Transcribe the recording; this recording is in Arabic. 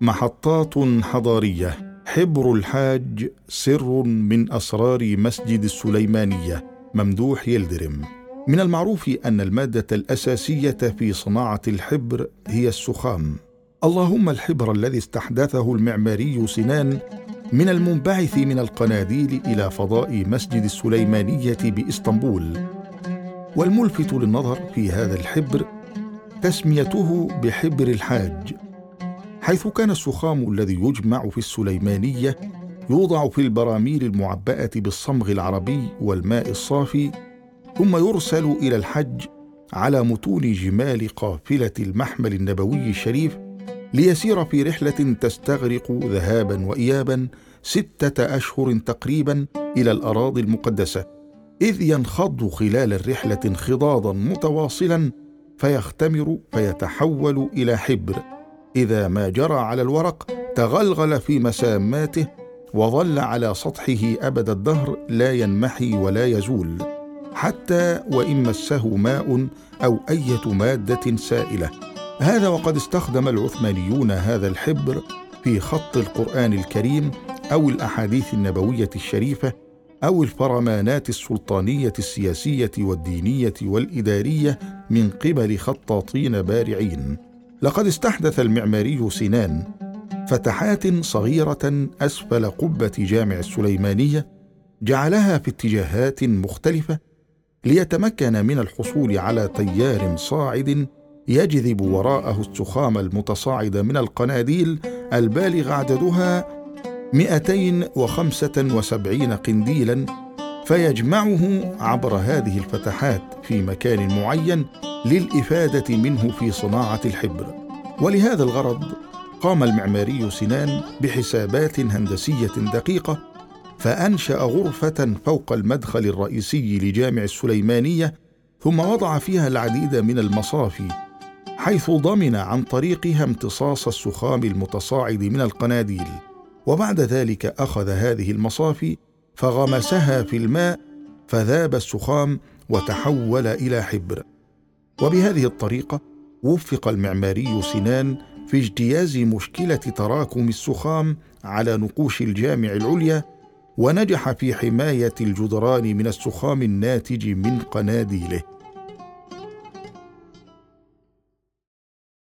محطات حضارية. حبر الحاج سر من أسرار مسجد السليمانية. ممدوح يلدرم. من المعروف أن المادة الأساسية في صناعة الحبر هي السخام. اللهم الحبر الذي استحدثه المعماري سنان من المنبعث من القناديل إلى فضاء مسجد السليمانية بإسطنبول. والملفت للنظر في هذا الحبر تسميته بحبر الحاج. حيث كان السخام الذي يجمع في السليمانية يوضع في البراميل المعبأة بالصمغ العربي والماء الصافي ثم يرسل إلى الحج على متون جمال قافلة المحمل النبوي الشريف ليسير في رحلة تستغرق ذهابا وإيابا ستة أشهر تقريبا إلى الأراضي المقدسة. إذ ينخض خلال الرحلة انخضاضا متواصلا فيختمر فيتحول إلى حبر. إذا ما جرى على الورق تغلغل في مساماته وظل على سطحه أبد الدهر لا ينمحي ولا يزول حتى وإن مسه ماء أو أية مادة سائلة. هذا وقد استخدم العثمانيون هذا الحبر في خط القرآن الكريم أو الأحاديث النبوية الشريفة أو الفرمانات السلطانية السياسية والدينية والإدارية من قبل خطاطين بارعين. لقد استحدث المعماري سنان فتحات صغيرة أسفل قبة جامع السليمانية جعلها في اتجاهات مختلفة ليتمكن من الحصول على تيار صاعد يجذب وراءه السخام المتصاعد من القناديل البالغ عددها 275 قنديلا فيجمعه عبر هذه الفتحات في مكان معين للإفادة منه في صناعة الحبر. ولهذا الغرض قام المعماري سنان بحسابات هندسية دقيقة فأنشأ غرفة فوق المدخل الرئيسي لجامع السليمانية ثم وضع فيها العديد من المصافي حيث ضمن عن طريقها امتصاص السخام المتصاعد من القناديل. وبعد ذلك أخذ هذه المصافي فغمسها في الماء فذاب السخام وتحول إلى حبر. وبهذه الطريقة وفق المعماري سنان في اجتياز مشكلة تراكم السخام على نقوش الجامع العليا ونجح في حماية الجدران من السخام الناتج من قناديله.